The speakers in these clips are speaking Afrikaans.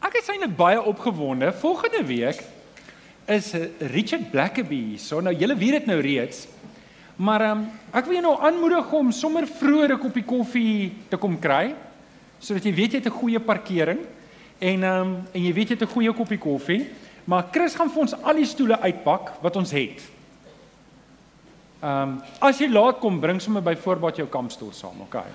Ek is eintlik baie opgewonde. Volgende week is Richard Blackaby. So nou julle weet dit nou reeds. Maar um, ek wil jou nou aanmoedig om sommer vroeër 'n koppie koffie te kom kry sodat jy weet jy het 'n goeie parkering en um, en jy weet jy het 'n goeie koppie koffie. Maar Chris gaan vir ons al die stoele uitpak wat ons het. Ehm um, as jy laat kom, bring sommer byvoorbeeld jou kampstoel saam, okay?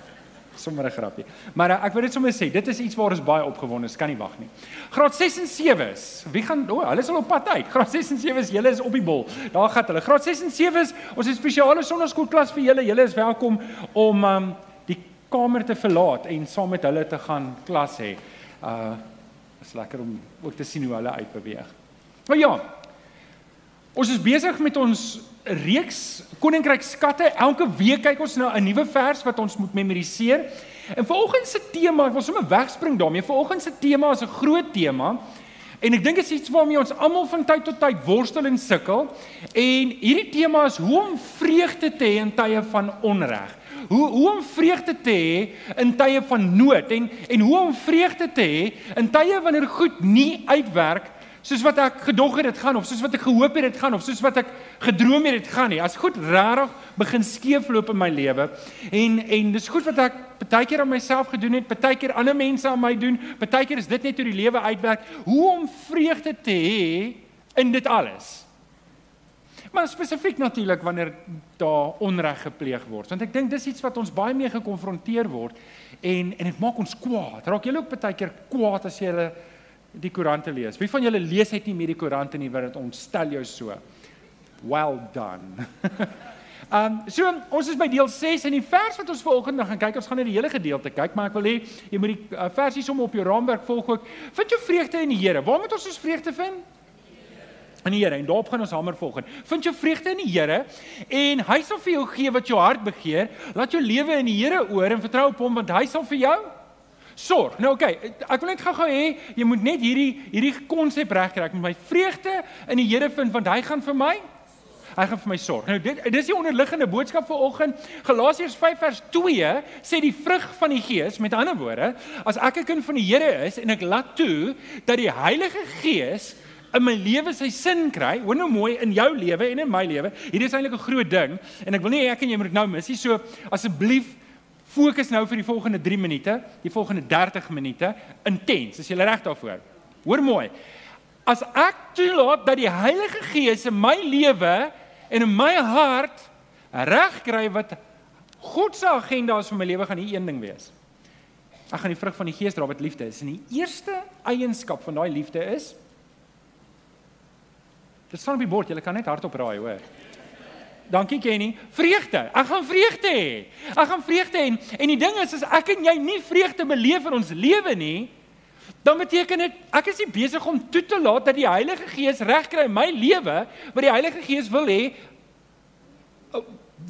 Sommer 'n grappie. Maar uh, ek wil net sommer sê, dit is iets waar ons baie opgewonde is, kan nie wag nie. Graad 6 en 7s. Wie gaan o, oh, hulle is al op pad uit. Graad 6 en 7s, julle is op die bol. Daar gaan hulle. Graad 6 en 7s, ons het spesiale sonnaskoolklas vir julle. Julle is welkom om um die kamer te verlaat en saam met hulle te gaan klas hê. Uh is lekker om ook te sien hoe hulle uitbeweeg. Maar ja, ons is besig met ons reeks koninkryk skatte. Elke week kyk ons na 'n nuwe vers wat ons moet memoriseer. En vanoggend se tema, ek wil sommer wegspring daarmee. Vanoggend se tema is 'n groot tema. En ek dink dit is iets waarmee ons almal van tyd tot tyd worstel en sukkel. En hierdie tema is hoe om vreugde te hê in tye van onreg. Hoe hoe om vreugde te hê in tye van nood en en hoe om vreugde te hê in tye wanneer goed nie uitwerk soos wat ek gedog het dit gaan of soos wat ek gehoop het dit gaan of soos wat ek gedroom het dit gaan nie. As goed rarig begin skeefloop in my lewe en en dis goed wat ek baie keer aan myself gedoen het, baie keer ander mense aan my doen, baie keer is dit net hoe die lewe uitwerk. Hoe om vreugde te hê in dit alles. Maar spesifiek natuurlik wanneer daar onreg gepleeg word, want ek dink dis iets wat ons baie mee gekonfronteer word en en dit maak ons kwaad. Raak julle ook baie keer kwaad as jy hulle die koerante lees. Wie van julle lees uit nie meer die koerante nie wat dit ontstel jou so. Well done. Um so ons is by deel 6 en die vers wat ons vanoggend gaan kyk, ons gaan net die hele gedeelte kyk, maar ek wil hê jy moet die uh, versie som op jou raamwerk volg ook. Vind jou vreugde in die Here. Waar moet ons ons vreugde vind? In die Here. En daarop gaan ons hamer volgens. Vind jou vreugde in die Here en hy sal vir jou gee wat jou hart begeer. Laat jou lewe in die Here oor en vertrou op hom want hy sal vir jou sorg. Nou oké, okay, ek wil net gou-gou hê jy moet net hierdie hierdie konsep regkry. Ek moet my vreugde in die Here vind want hy gaan vir my hy gaan vir my sorg. Nou dit dis die onderliggende boodskap vir oggend. Galasiërs 5 vers 2 sê die vrug van die Gees, met ander woorde, as ek 'n kind van die Here is en ek laat toe dat die Heilige Gees in my lewe sy sin kry, hoor nou mooi in jou lewe en in my lewe. Hierdie is eintlik 'n groot ding en ek wil nie ek en jy moet nou mis nie. So asseblief fokus nou vir die volgende 3 minute, die volgende 30 minute intens. Is jy reg daarvoor? Hoor mooi. As ek toelaat dat die Heilige Gees in my lewe en in my hart reg kry wat God se agenda is vir my lewe gaan hier een ding wees. Ek gaan die vrug van die Gees dra wat liefde is. En die eerste eienskap van daai liefde is Dit staan op die bord, jy kan net hardop raai, hoor. Dankie Kenny. Vreugde. Ek gaan vreugde hê. Ek gaan vreugde hê. En die ding is as ek en jy nie vreugde beleef in ons lewe nie, dan beteken dit ek is nie besig om toe te laat dat die Heilige Gees regkry in my lewe wat die Heilige Gees wil hê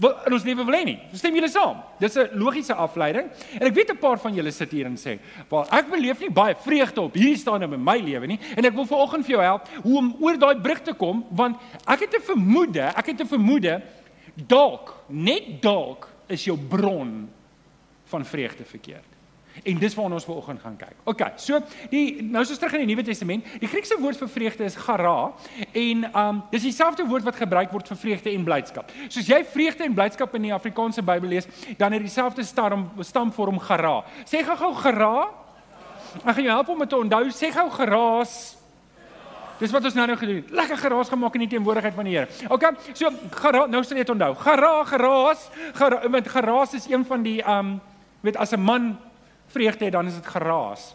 in ons lewe wil hê nie. Stem julle saam? Dis 'n logiese afleiding. En ek weet 'n paar van julle sit hier en sê, "Wel, ek beleef nie baie vreugde op hierdie staan in my lewe nie." En ek wil vanoggend vir jou help hoe om oor daai brug te kom, want ek het 'n vermoede, ek het 'n vermoede dalk, net dalk is jou bron van vreugde verkeerd. En dis waarna ons vanoggend gaan kyk. OK, so die nou is ons terug in die Nuwe Testament. Die Griekse woord vir vreugde is chara en um dis dieselfde woord wat gebruik word vir vreugde en blydskap. Soos jy vreugde en blydskap in die Afrikaanse Bybel lees, dan het dieselfde stam stamvorm chara. Sê gou-gou chara. Ek gaan jou help om dit te onthou. Sê gou geraas. Dis wat ons nou nou gedoen. Lekker geraas gemaak in die teenwoordigheid van die Here. OK, so geraas, nou sê jy dit onthou. Gera, geraas, geraas, want geraas is een van die um weet as 'n man vreugde het, dan is dit geraas.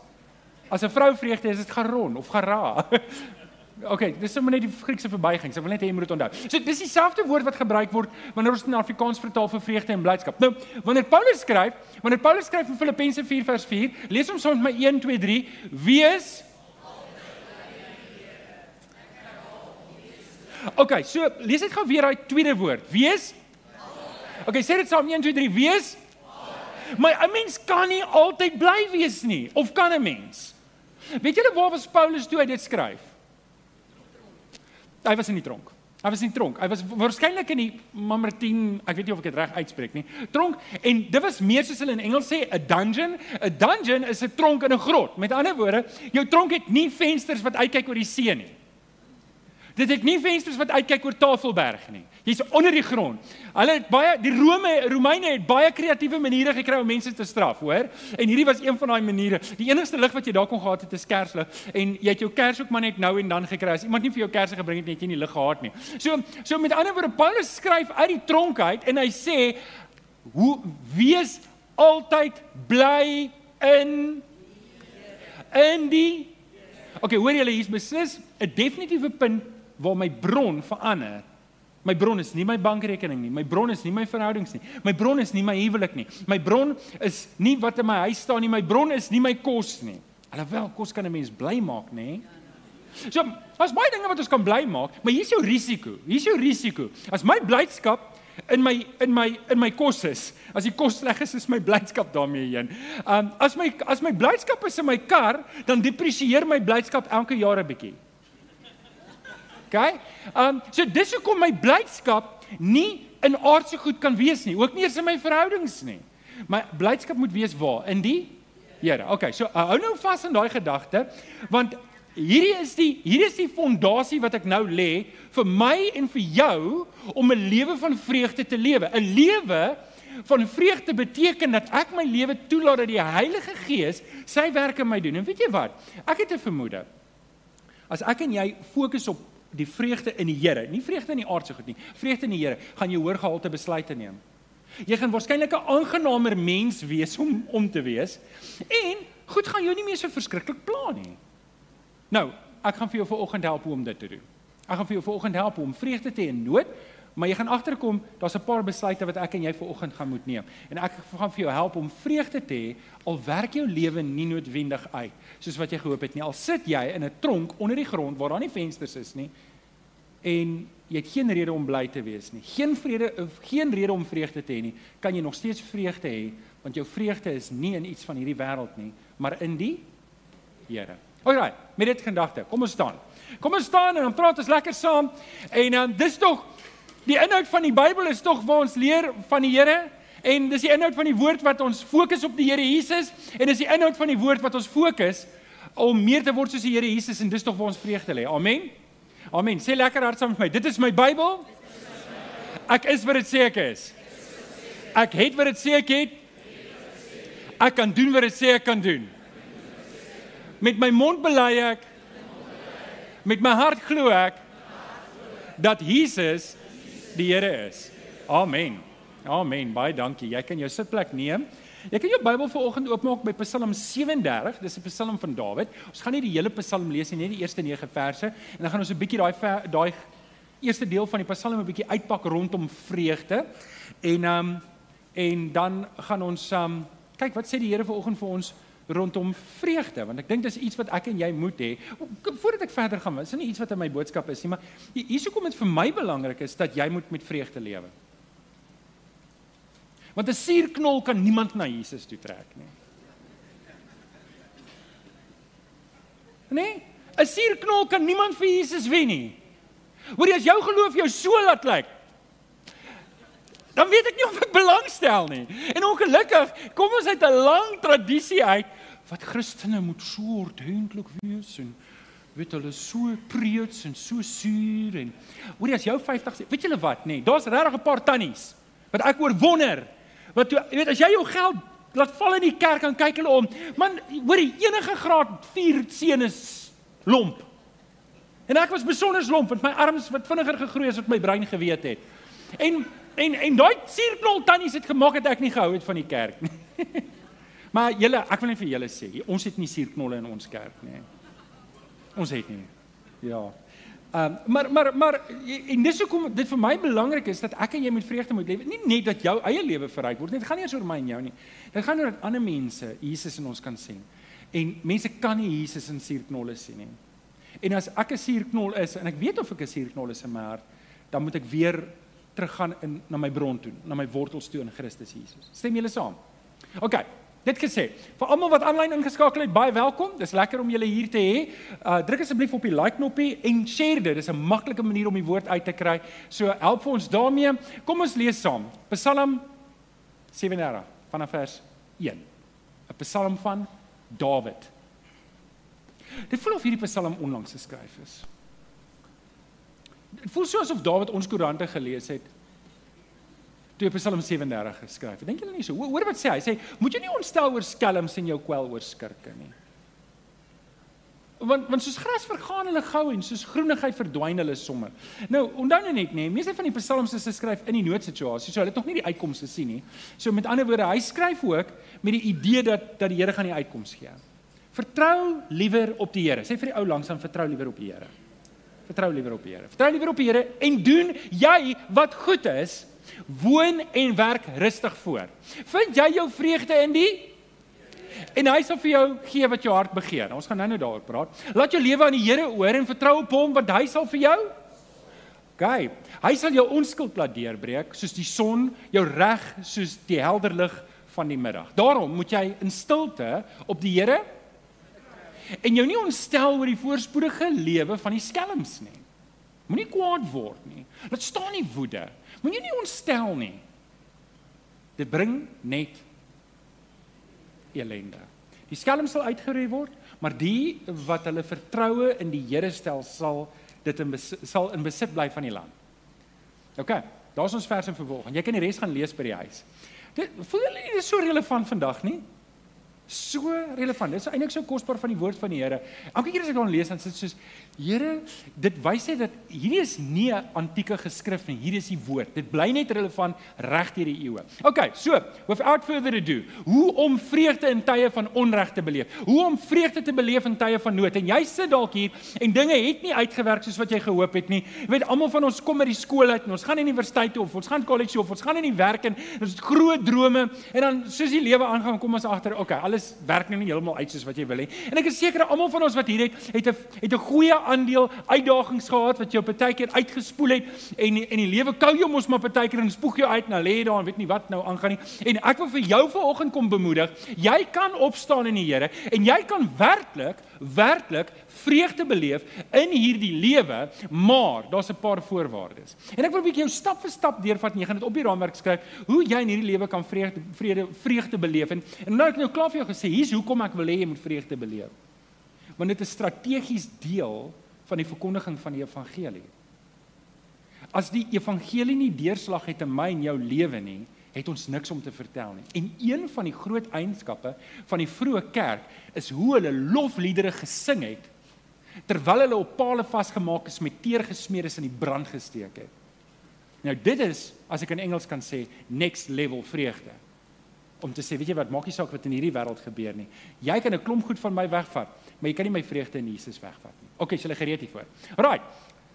As 'n vrou vreugde is dit garon of gara. OK, dis sommer net die Griekse verbygings. Ek wil net hê jy moet dit onthou. So dis dieselfde woord wat gebruik word wanneer ons in Afrikaans vertaal vir vreugde en blydskap. Nou, wanneer Paulus skryf, wanneer Paulus skryf in Filippense 4 vers 4, lees saam met my 1 2 3, wees OK, so lees dit gou weer daai tweede woord. Wees OK, sê dit saam 1 2 3, wees Maar 'n mens kan nie altyd bly wees nie, of kan 'n mens? Weet julle waar was Paulus toe hy dit skryf? Hy was in die tronk. Hy was in tronk. Hy was waarskynlik in die Mamertien, ek weet nie of ek dit reg uitspreek nie. Tronk en dit was meer soos hulle in Engels sê 'n dungeon. 'n Dungeon is 'n tronk in 'n grot. Met ander woorde, jou tronk het nie vensters wat uitkyk oor die see nie. Dit het nie vensters wat uitkyk oor Tafelberg nie. Jy's onder die grond. Hulle het baie die Rome Romeine het baie kreatiewe maniere gekry om mense te straf, hoor? En hierdie was een van daai maniere. Die enigste lig wat jy daar kon gehad het is kerslig en jy het jou kers ook maar net nou en dan gekry. As iemand nie vir jou kersse gebring het, het jy nie lig gehad nie. So so met ander woorde Paulus skryf uit die tronk uit en hy sê hoe wees altyd bly in in die Okay, hoor julle hier's beslis 'n definitiewe punt waar my bron verander. My bron is nie my bankrekening nie. My bron is nie my verhoudings nie. My bron is nie my huwelik nie. My bron is nie wat in my huis staan nie. My bron is nie my kos nie. Alhoewel kos kan 'n mens bly maak, nê? So, as baie dinge wat ons kan bly maak, maar hier's jou risiko. Hier's jou risiko. As my blydskap in my in my in my kos is, as die kos sleg is, is my blydskap daarmee heen. Um as my as my blydskap is in my kar, dan depresieer my blydskap elke jaar 'n bietjie. OK? Um so dis hoekom my blydskap nie in aardse goed kan wees nie, ook nie eens in my verhoudings nie. My blydskap moet wees waar? In die Here. OK, so uh, hou nou vas in daai gedagte want hierdie is die hierdie is die fondasie wat ek nou lê vir my en vir jou om 'n lewe van vreugde te lewe. 'n Lewe van vreugde beteken dat ek my lewe toelaat dat die Heilige Gees sy werk in my doen. En weet jy wat? Ek het 'n vermoede. As ek en jy fokus op die vreugde in die Here, nie vreugde in die aardse goed nie, vreugde in die Here, gaan jy hoor gehalte besluite neem. Jy gaan waarskynlik 'n aangenaamer mens wees om om te wees en goed gaan jou nie meer so verskriklik pla nie. Nou, ek gaan vir jou vanoggend help om dit te doen. Ek gaan vir jou vanoggend help om vreugde te hê in nood, maar jy gaan agterkom daar's 'n paar besluite wat ek en jy vanoggend gaan moet neem. En ek gaan vir jou help om vreugde te hê al werk jou lewe nie noodwendig uit soos wat jy gehoop het nie. Al sit jy in 'n tronk onder die grond waar daar nie vensters is nie en jy het geen rede om bly te wees nie. Geen vrede geen rede om vreugde te hê nie. Kan jy nog steeds vreugde hê want jou vreugde is nie in iets van hierdie wêreld nie, maar in die Here. Alraai, met dit gedagte, kom ons staan. Kom ons staan en dan praat ons lekker saam. En dan um, dis tog die inhoud van die Bybel is tog waar ons leer van die Here en dis die inhoud van die woord wat ons fokus op die Here Jesus en dis die inhoud van die woord wat ons fokus om meer te word soos die Here Jesus en dis tog waar ons vreugde lê. Amen. Amen. Sê lekker hard saam met my. Dit is my Bybel. Ek is wat dit sê ek is. Ek het wat dit sê ek het. Ek kan doen wat dit sê ek kan doen. Met my mond bely ek met my hart glo ek dat Jesus die Here is. Amen. Amen. Baie dankie. Jy kan jou sitplek neem. Jy kan jou Bybel vanoggend oopmaak by Psalm 37. Dis 'n Psalm van Dawid. Ons gaan nie die hele Psalm lees nie, net die eerste 9 verse en dan gaan ons 'n bietjie daai daai eerste deel van die Psalm 'n bietjie uitpak rondom vreugde. En ehm um, en dan gaan ons ehm um, kyk wat sê die Here vanoggend vir ons rondom vreugde want ek dink dis iets wat ek en jy moet hê. Voordat ek verder gaan, is nie iets wat in my boodskap is nie, maar hier hoekom dit vir my belangrik is dat jy moet met vreugde lewe. Want 'n suurknol kan niemand na Jesus toe trek nie. Nee, 'n suurknol kan niemand vir Jesus wen nie. Hoorie as jou geloof jou so laat lyk, dan weet ek nie of ek belangstel nie. En ongelukkig kom ons uit 'n lang tradisie uit wat Christene moet so ordentlik wees en weet hulle so preets en so suur en hoorie as jou 50 weet julle wat nê nee, daar's regtig 'n paar tannies wat ek oor wonder wat toe weet as jy jou geld laat val in die kerk en kyk hulle om man hoorie enige graad 4 seun is lomp. En ek was besonder lomp want my arms wat vinniger gegroei het wat my brein geweet het. En en en daai suurknol tannies het gemaak dat ek nie gehou het van die kerk nie Maar julle, ek wil net vir julle sê, ons het nie suurknolle in ons kerk nie. Ons het nie. Ja. Ehm um, maar maar maar en dis hoekom dit vir my belangrik is dat ek en jy met vreugde moet lewe. Nie net dat jou eie lewe verryk word nie. Dit gaan nie eers oor my en jou nie. Dit gaan oor dat ander mense Jesus in ons kan sien. En mense kan nie Jesus in suurknolle sien nie. En as ek 'n suurknol is en ek weet of ek 'n suurknol is in my hart, dan moet ek weer teruggaan in na my bron toe, na my wortels toe in Christus Jesus. Stem julle saam? OK. Dit gesê, vir almal wat aanlyn ingeskakel het, baie welkom. Dis lekker om julle hier te hê. Uh druk asseblief op die like knoppie en share dit. Dis 'n maklike manier om die woord uit te kry. So help vir ons daarmee. Kom ons lees saam. Psalm 37 vanaf vers 1. 'n Psalm van Dawid. Dit voel of hierdie Psalm onlangs geskryf is. Dit voel so asof Dawid ons koerante gelees het toe hy Psalm 37 geskryf het. Dink julle nie so? Hoor wat sê hy? Hy sê, "Moet jy nie ontstel oor skelms en jou kwel oor skirke nie." Want want soos gras vergaan hulle gou en soos groenigheid verdwyn hulle sommer. Nou, onthou nou net nê, meeste van die psalms is geskryf in die noodsituasie. So hulle het nog nie die uitkomste gesien nie. So met ander woorde, hy skryf ook met die idee dat dat die Here gaan die uitkoms gee. Vertrou liewer op die Here. Sê vir die ou langs aan vertrou liewer op die Here. Vertrou liewer op die Here. Vertrou liewer op die Here en doen jy wat goed is Woon en werk rustig voor. Vind jy jou vreugde in die En hy sal vir jou gee wat jou hart begeer. Ons gaan nou-nou daaroor praat. Laat jou lewe aan die Here oor en vertrou op hom want hy sal vir jou OK. Hy sal jou onskuld laat deurbreek soos die son, jou reg soos die helder lig van die middag. Daarom moet jy in stilte op die Here en jou nie ontstel oor die voorspoedige lewe van die skelms nie. Moenie kwaad word nie. Laat staan nie woede. Moenie nie ontstel nie. Dit bring net ellende. Die skelm sal uitgeroei word, maar die wat hulle vertroue in die Here stel, sal dit in besit, sal in besit bly van die land. OK, daar's ons vers in vervolg. Jy kan die res gaan lees by die huis. Dit voel julle nie dis so relevant vandag nie? So relevant. Dit is eintlik so kosbaar van die woord van die Here. Elke keer as ek dan lees dan sit soos Here, dit wys net dat hierdie is nie 'n antieke geskrif nie. Hierdie is die woord. Dit bly net relevant reg deur die eeue. Okay, so, without further ado, hoe om vreugde in tye van onreg te beleef? Hoe om vreugde te beleef in tye van nood? En jy sit dalk hier en dinge het nie uitgewerk soos wat jy gehoop het nie. Jy weet, almal van ons kom uit die skool uit en ons gaan universiteit toe of ons gaan college toe of ons gaan in die werk en ons het groot drome en dan soos die lewe aangaan kom ons agter, okay, alles alles werk nou nie heeltemal uit soos wat jy wil hê. En ek is seker almal van ons wat hier het, het 'n het 'n goeie aandeel uitdagings gehad wat jou partykeer uitgespoel het en en die lewe kou jou mos maar partykeer en spoeg jou uit na lê daar en weet nie wat nou aangaan nie. En ek wil vir jou vanoggend kom bemoedig. Jy kan opstaan in die Here en jy kan werklik werklik vreugde beleef in hierdie lewe, maar daar's 'n paar voorwaardes. En ek wil 'n bietjie jou stap vir stap deurvat en jy gaan dit op die raamwerk skryf hoe jy in hierdie lewe kan vreugde vrede vreugde beleef. En, en nou ek nou klaar vir jou gesê, hier's hoekom ek wil hê jy moet vreugde beleef. Want dit is strategies deel van die verkondiging van die evangelie. As die evangelie nie deurslag het in my en jou lewe nie, het ons niks om te vertel nie. En een van die groot eienskappe van die vroeë kerk is hoe hulle lofliedere gesing het terwyl hulle op palle vasgemaak is met teer gesmeer is in die brand gesteek het. Nou dit is as ek in Engels kan sê next level vreugde. Om te sê, weet jy wat, maak nie saak wat in hierdie wêreld gebeur nie. Jy kan 'n klomp goed van my wegvat, maar jy kan nie my vreugde in Jesus wegvat nie. Okay, so hulle gereed hiervoor. Right.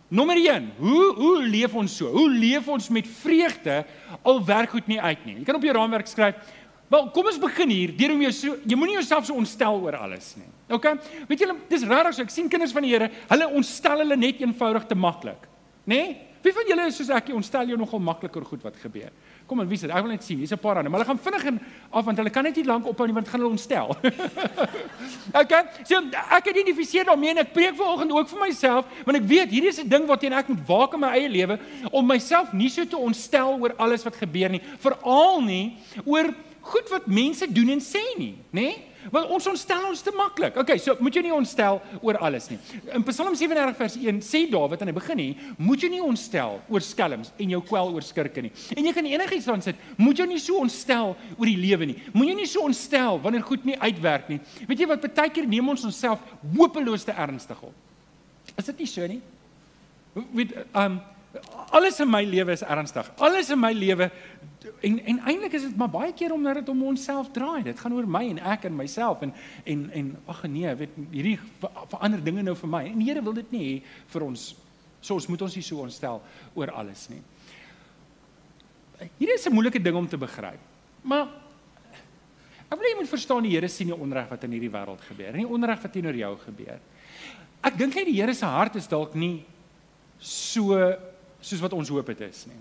Nommer 1. Hoe hoe leef ons so? Hoe leef ons met vreugde al werk goed nie uit nie? Jy kan op jou raamwerk skryf Wel, kom ons begin hier. Deur om jou so jy moenie jouself so ontstel oor alles nie. OK? Weet julle, dis rarig so ek sien kinders van die Here, hulle ontstel hulle net eenvoudig te maklik. Né? Nee? Wie van julle is soos ek, ontstel jou nogal makliker goed wat gebeur. Kom en wie sê, ek wil net sien, hier's 'n paar ander, maar hulle gaan vinnig en af want hulle kan net nie lank ophou nie want gaan hulle ontstel. OK? So ek identifiseer daarmee en ek preek vanoggend ook vir myself, want ek weet hierdie is 'n ding waarteen ek moet waak in my eie lewe om myself nie so te ontstel oor alles wat gebeur nie, veral nie oor goed wat mense doen en sê nie, nê? Nee? Want ons ontstel ons te maklik. Okay, so moet jy nie ontstel oor alles nie. In Psalm 37 vers 1 sê Dawid aan die begin nie, moet jy nie ontstel oor skelms en jou kwel oor skurke nie. En jy kan enigiets dan sit, moet jy nie so ontstel oor die lewe nie. Moet jy nie so ontstel wanneer goed nie uitwerk nie. Weet jy wat baie keer neem ons onsself hopeloos te ernstig op. Is dit nie so nie? Weet um alles in my lewe is ernstig. Alles in my lewe en en eintlik is dit maar baie keer omdat dit om onsself draai. Dit gaan oor my en ek en myself en en en ag nee, weet hierdie verander dinge nou vir my. En die Here wil dit nie hê vir ons. So ons moet ons nie so ontstel oor alles nie. Hierdie is 'n moeilike ding om te begryp. Maar ek wil jy moet verstaan die Here sien die onreg wat in hierdie wêreld gebeur. En die onreg wat teenoor jou gebeur. Ek dink hy die Here se hart is dalk nie so soos wat ons hoop dit is nie.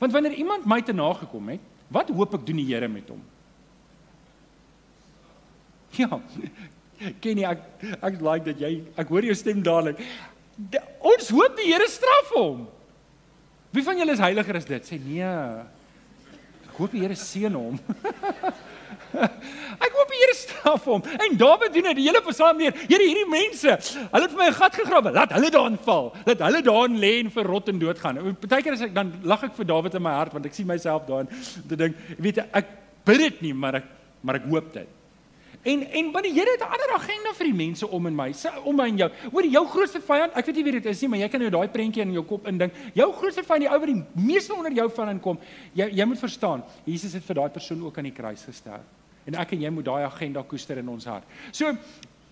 Want wanneer iemand my te nagekom het, wat hoop ek doen die Here met hom? Ja. Kenny, ek ek like dat jy ek hoor jou stem dadelik. De, ons hoop die Here straf hom. Wie van julle is heiliger as dit? Sê nee. Ek hoop die Here seën hom. ek hoop die Here straf hom. En Dawid doen dit die hele Psalm neer. Here, hierdie mense, hulle het vir my 'n gat gegrawe. Laat hulle daarin val. Laat hulle daarin lê en verrot en doodgaan. Partykeer as ek dan lag ek vir Dawid in my hart want ek sien myself daarin te dink, weet jy, ek bid dit nie, maar ek maar ek hoop dit. En en want die Here het 'n ander agenda vir die mense om in my, om my en jou. Hoor, jou grootste vyand, ek weet nie wie dit is nie, maar jy kan nou daai prentjie in jou kop indink. Jou grootste vyand, die ou wat die meeste onder jou van inkom, jy jy moet verstaan, Jesus het vir daai persoon ook aan die kruis gesterf. En ek en jy moet daai agenda koester in ons hart. So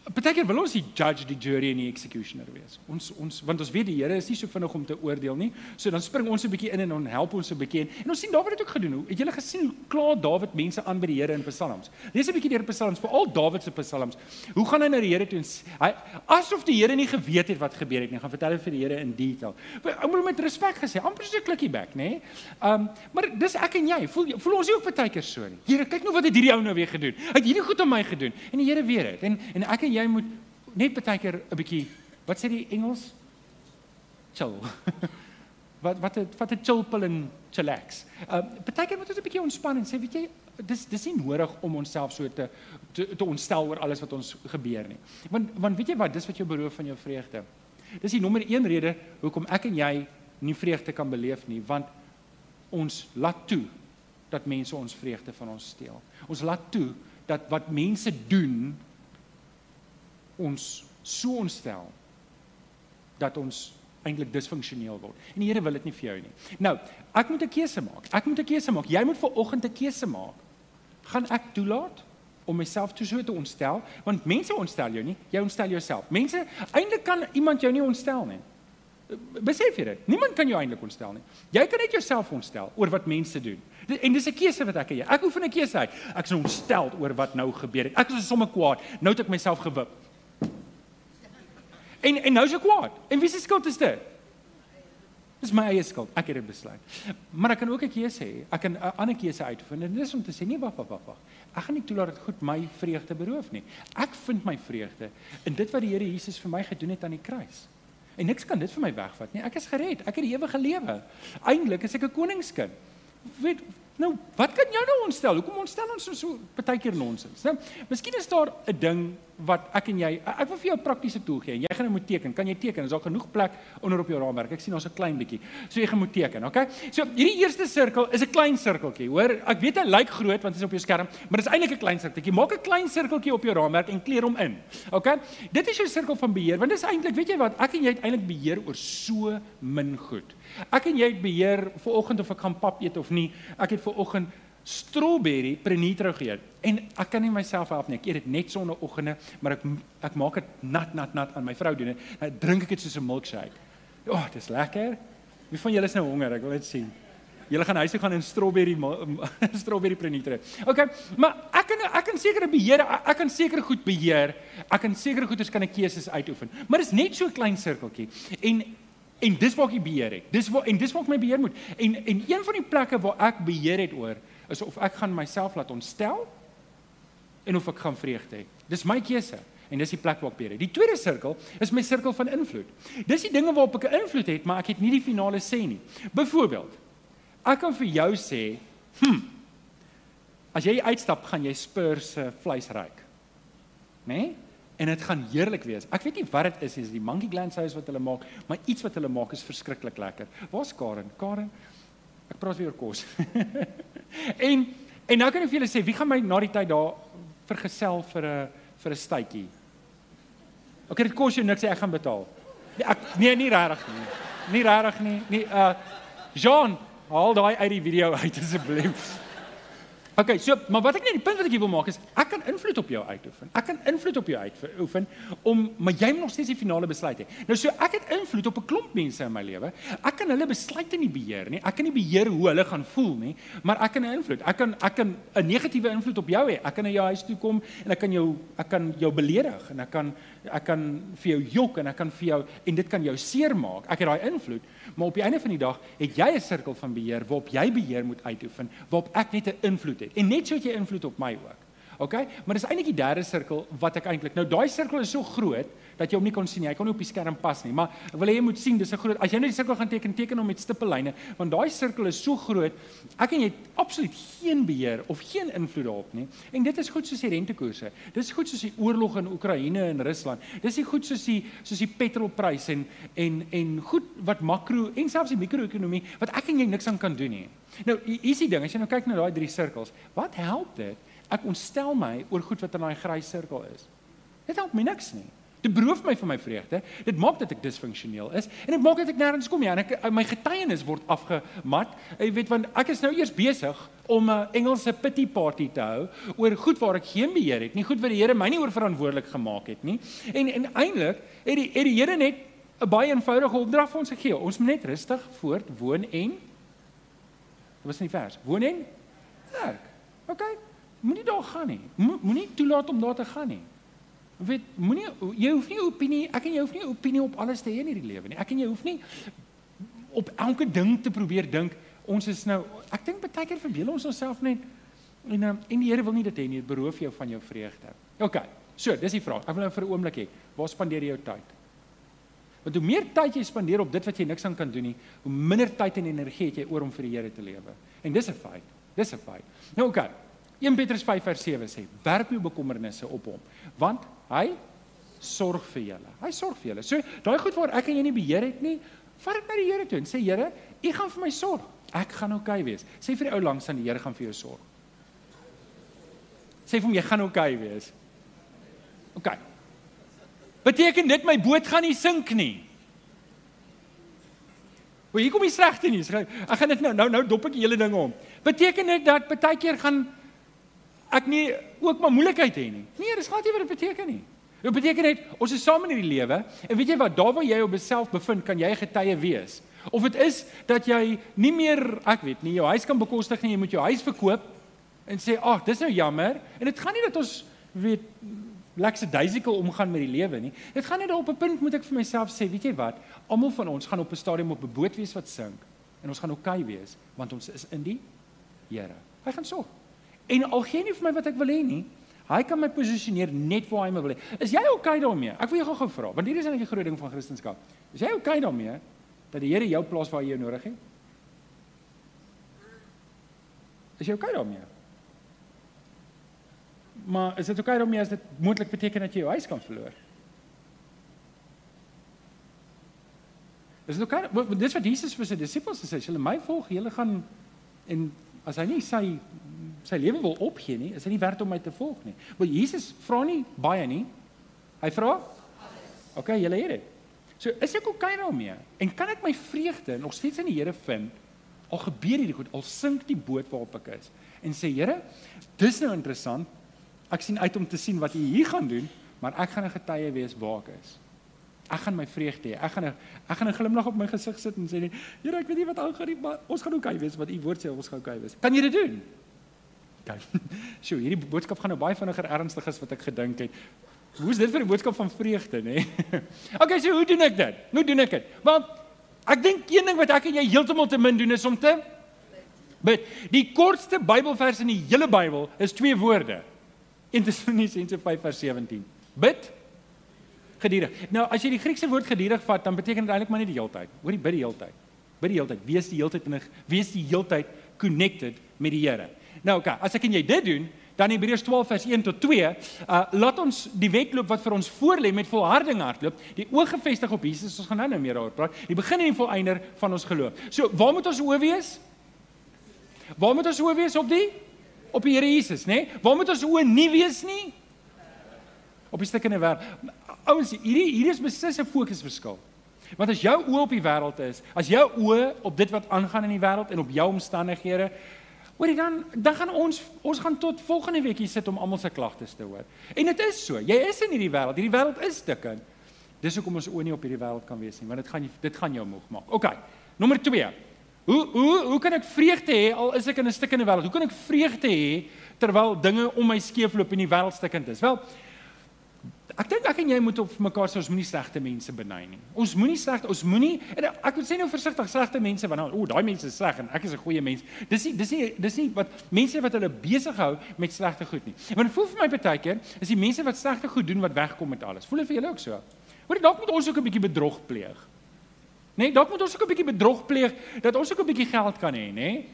Partykeer wil ons die judge, die jury en die executioner wees. Ons ons want ons weet die Here is nie so vinnig om te oordeel nie. So dan spring ons 'n bietjie in en dan help ons 'n bietjie. En ons sien Dawid het ook gedoen. Hoe het julle gesien hoe klaar Dawid mense aan by die Here in Psalms? Lees 'n bietjie deur Psalms, veral Dawid se Psalms. Hoe gaan hy na die Here toe en hy asof die Here nie geweet het wat gebeur het nie. Gaan vertel hy vir die Here in detail. Ek moet met respek gesê, amper so 'n klikkie back, nê? Um maar dis ek en jy. Voel voel ons nie ook partykeer so nie. Here, kyk nou wat het hierdie ou nou weer gedoen. Hy het hierdie goed aan my gedoen en die Here weet dit. En en ek en jy moet net baie keer 'n bietjie wat sê die Engels? Chill. wat wat het wat het chill pill en chillax. Uh baie keer moet ons 'n bietjie ontspan en sê weet jy dis dis nie nodig om onsself so te te, te ontstel oor alles wat ons gebeur nie. Want want weet jy wat dis wat jou beroof van jou vreugde. Dis die nommer 1 rede hoekom ek en jy nie vreugde kan beleef nie want ons laat toe dat mense ons vreugde van ons steel. Ons laat toe dat wat mense doen ons so ontstel dat ons eintlik disfunksioneel word. En die Here wil dit nie vir jou nie. Nou, ek moet 'n keuse maak. Ek moet 'n keuse maak. Jy moet vir oggend 'n keuse maak. Gaan ek toelaat om myself toe so te ontstel? Want mense ontstel jou nie, jy ontstel jouself. Mense, eintlik kan iemand jou nie ontstel nie. Besef jy dit? Niemand kan jou eintlik ontstel nie. Jy kan net jouself ontstel oor wat mense doen. En dis 'n keuse wat ek het. Ek hoef 'n keuse uit. Ek is ontstel oor wat nou gebeur het. Ek is sommer kwaad. Nou het ek myself gewip. En en nou is ek kwaad. En wie se skuld is dit? Dis my eie skuld. Ek het dit besluit. Maar ek kan ook 'n keuse hê. Ek kan 'n ander keuse uitvind. En dis om te sê nee, wag, wag, wag. Ek gaan nie toelaat dat goed my vreugde beroof nie. Ek vind my vreugde in dit wat die Here Jesus vir my gedoen het aan die kruis. En niks kan dit vir my wegvat nie. Ek is gered. Ek het die ewige lewe. Eindelik is ek 'n koningskind. Weet nou, wat kan jou nou ontstel? Hoekom ontstel ons so so partykeer nonsens? Nou, miskien is daar 'n ding wat ek en jy ek wil vir jou 'n praktiese tool gee. Jy gaan nou moet teken. Kan jy teken? Is daar genoeg plek onder op jou raamwerk? Ek sien ons 'n klein bietjie. So jy gaan moet teken, okay? So hierdie eerste sirkel is 'n klein sirkeltjie, hoor? Ek weet hy lyk groot want dit is op jou skerm, maar dit is eintlik 'n klein sirkeltjie. Maak 'n klein sirkeltjie op jou raamwerk en kleer hom in. Okay? Dit is jou sirkel van beheer want dit is eintlik, weet jy wat? Ek en jy het eintlik beheer oor so min goed. Ek en jy het beheer vir oggend of ek gaan pap eet of nie. Ek het vir oggend strawberry prenitro geëet en ek kan nie myself help nie. Ek eet dit net sonder oggende, maar ek ek maak dit nat nat nat aan my vrou doen dit. Nou drink ek dit soos 'n milkshake. O, oh, dis lekker. Wie van julle is nou honger? Ek wil net sien. Julle gaan huis toe gaan en strawberry strawberry prenitro. OK, maar ek kan ek kan sekere beheer, ek kan sekere goed beheer. Ek kan sekere goeders kan ek keuses uitoefen. Maar dit is net so 'n klein sirkeltjie. En en dis waar ek beheer het. Dis waar en dis waar ek my beheer moet. En en een van die plekke waar ek beheer het oor is of ek gaan myself laat ontstel en of ek gaan vreugde hê. Dis my keuse en dis die plek waar ek beheer. Die tweede sirkel is my sirkel van invloed. Dis die dinge waarop ek 'n invloed het, maar ek het nie die finale sê nie. Byvoorbeeld, ek kan vir jou sê, hm, as jy uitstap, gaan jy Spurs se vleis ruik. Né? Nee? En dit gaan heerlik wees. Ek weet nie wat dit is, is die monkey gland sauce wat hulle maak, maar iets wat hulle maak is verskriklik lekker. Waar's Karen? Karen, ek praat weer oor kos. en en nou kan ek vir julle sê wie gaan my na die tyd daar vergesel vir 'n vir 'n stytjie. OK, dit kos jou niks, ek gaan betaal. Ek nee, nie regtig nie. Nie regtig nie. Nie uh Jean, haal daai uit die video uit asseblief. Okay, so maar wat ek net die punt wat ek wil maak is ek kan invloed op jou uitoefen. Ek kan invloed op jou uitoefen om maar jy moet nog steeds die finale besluit hê. Nou so ek het invloed op 'n klomp mense in my lewe. Ek kan hulle besluite nie beheer nie. Ek kan nie beheer hoe hulle gaan voel nie, maar ek kan 'n invloed. Ek kan ek kan 'n negatiewe invloed op jou hê. Ek kan na jou huis toe kom en ek kan jou ek kan jou beledig en ek kan ek kan vir jou jok en ek kan vir jou en dit kan jou seermaak. Ek het daai invloed, maar op die einde van die dag het jy 'n sirkel van beheer waarop jy beheer moet uitoefen, waarop ek net 'n invloed het. En net so het jy invloed op my ook. Okay? Maar dis eintlik die derde sirkel wat ek eintlik. Nou daai sirkel is so groot dat jy hom nie kon sien nie. Hy kon nie op die skerm pas nie, maar ek wil hê jy moet sien dis 'n groot. As jy nou die sirkel gaan teken, teken hom met stippellyne, want daai sirkel is so groot. Ek en jy het absoluut geen beheer of geen invloed daarop nie. En dit is goed soos die rentekoerse. Dis goed soos die oorlog in Oekraïne en Rusland. Dis nie goed soos die soos die petrolprys en en en goed wat makro en selfs die mikro-ekonomie wat ek en jy niks aan kan doen nie. Nou, hier is die ding, as jy nou kyk na daai drie sirkels, wat help dit? Ek ontstel my oor goed wat in daai grys sirkel is. Dit help my niks nie. Dit beroof my van my vreugde. Dit maak dat ek disfunksioneel is en dit maak dat ek nêrens kom nie en ek my getuienis word afgemat. Jy weet want ek is nou eers besig om 'n Engelse pity party te hou oor goed waar ek geen beheer het nie, goed wat die Here my nie oor verantwoordelik gemaak het nie. En en eintlik het die het die Here net 'n baie eenvoudige opdrag vir ons gegee. Ons moet net rustig voort woon en Dit was in die vers. Woon en werk. OK. Moenie daar gaan nie. Moenie toelaat om daar te gaan nie. Weet, moenie jy hoef nie opinie, ek en jy hoef nie opinie op alles te hê in hierdie lewe nie. Ek en jy hoef nie op elke ding te probeer dink ons is nou ek dink baie keer verbeel ons onsself net en um, en die Here wil nie dit hê nie, dit beroof jou van jou vreugde. OK. So, dis die vraag. Ek wil nou vir 'n oomblik hê, waar spandeer jy jou tyd? Want hoe meer tyd jy spandeer op dit wat jy niks aan kan doen nie, hoe minder tyd en energie het jy oor om vir die Here te lewe. En dis 'n feit. Dis 'n feit. Nou. Okay. 1 Petrus 5 vers 7 sê: "Werp jou bekommernisse op hom, want hy sorg vir julle. Hy sorg vir julle." So, daai goed waar ek en jy nie beheer het nie, vat dit na die Here toe en sê: "Here, U gaan vir my sorg. Ek gaan oukei okay wees." Sê vir die ou langs aan die Here gaan vir jou sorg. Sê vir hom jy gaan oukei okay wees. Oké. Okay. Beteken dit my boot gaan nie sink nie? O, hier kom die slegte nuus. Ek gaan dit nou nou nou dop ek hele ding om. Beteken dit dat baie keer gaan ek nie ook maar moeilikheid hê nie? Nee, dis glad nie wat dit beteken nie. Dit beteken net ons is saam in hierdie lewe en weet jy wat, daar waar jy op jouself bevind, kan jy getuie wees. Of dit is dat jy nie meer, ek weet nie, jou huis kan bekostig nie, jy moet jou huis verkoop en sê, "Ag, dis nou jammer." En dit gaan nie dat ons weet lekker duisikel omgaan met die lewe nie. Dit gaan net op 'n punt moet ek vir myself sê, weet jy wat? Almal van ons gaan op 'n stadium op 'n boot wees wat sink en ons gaan oukei okay wees want ons is in die Here. Hy gaan sorg. En al gee nie vir my wat ek wil hê nie, hy kan my posisioneer net waar hy my wil hê. Is jy oukei okay daarmee? Ek wil jou gou-gou vra, want hier is eintlik 'n groot ding van Christendom. Is jy oukei okay daarmee dat die Here jou plaas waar jy jou nodig het? Is jy oukei okay daarmee? Maar is dit oukei okay om as dit moontlik beteken dat jy jou huis kan verloor? Is dit oukei? Okay? Dis wat Jesus vir sy disippels gesê "Julle my volg, julle gaan en as hy nie sy sy lewe wil opgee nie, is hy nie werd om my te volg nie." Maar Jesus vra nie baie nie. Hy vra Oké, okay, julle het dit. So is ek oukei okay daarmee? En kan ek my vreugde nog steeds in die Here vind? Al gebeur hierdie goed, al sink die boot waarop ek is en sê Here, dis nou interessant ek sien uit om te sien wat u hier gaan doen, maar ek gaan 'n getuie wees waar ek is. Ek gaan my vreugde hê. Ek gaan 'n ek gaan 'n glimlag op my gesig sit en sê Here, ek weet nie wat aangaan nie, maar ons gaan oukei wees wat u woord sê ons gaan oukei wees. Kan jy dit doen? Kyk. Sjoe, hierdie boodskap gaan nou baie vinniger ernstig as wat ek gedink het. Hoe is dit vir 'n boodskap van vreugde, nê? okay, so hoe doen ek dit? Hoe doen ek dit? Want ek dink een ding wat ek en jy heeltemal te min doen is om te bid. Die kortste Bybelvers in die hele Bybel is twee woorde. 1 Tessalonisense 5 vers 17. Bid geduldig. Nou as jy die Griekse woord geduldig vat, dan beteken dit eintlik maar net die heeltyd. Hoor die bid die heeltyd. Bid die heeltyd. Wees die heeltyd in wees die heeltyd connected met die Here. Nou oké, okay, as ek en jy dit doen, dan Hebreërs 12 vers 1 tot 2, uh laat ons die wedloop wat vir ons voorlê met volharding hardloop, die oog gefestig op Jesus. Ons gaan nou nou meer daaroor praat. Die begin en die volëinder van ons geloof. So, waar moet ons oë wees? Waar moet ons oë wees op die op die Here Jesus, nê? Nee? Waar moet ons oë nie wees nie? Op die stukkende wêreld. Ouens, hierdie hier is beslis 'n fokusverskil. Want as jou oë op die wêreld is, as jou oë op dit wat aangaan in die wêreld en op jou omstandighede, hoorie dan dan gaan ons ons gaan tot volgende week hier sit om almal se klagtes te hoor. En dit is so. Jy is in hierdie wêreld. Hierdie wêreld is stikkend. Dis hoekom ons oë nie op hierdie wêreld kan wees nie, want dit gaan dit gaan jou moeg maak. OK. Nommer 2. Hoe hoe hoe kan ek vreugde hê al is ek in 'n stikkende wêreld? Hoe kan ek vreugde hê terwyl dinge om my skeefloop en die wêreld stikkend is? Wel, Ek dink ek en jy moet op mekaar sê ons moenie slegte mense beny nie. Ons moenie slegte, ons moenie en ek moet sê nou versigtig slegte mense want o, daai mense is sleg en ek is 'n goeie mens. Dis nie dis nie dis nie wat mense wat hulle besig hou met slegte goed nie. Want voel vir my baie keer is die mense wat slegte goed doen wat wegkom met alles. Voel dit vir julle ook so? Hoor dalk moet ons ook 'n bietjie bedrog pleeg. Nee, dalk moet ons ook 'n bietjie bedrog pleeg dat ons ook 'n bietjie geld kan hê, nê?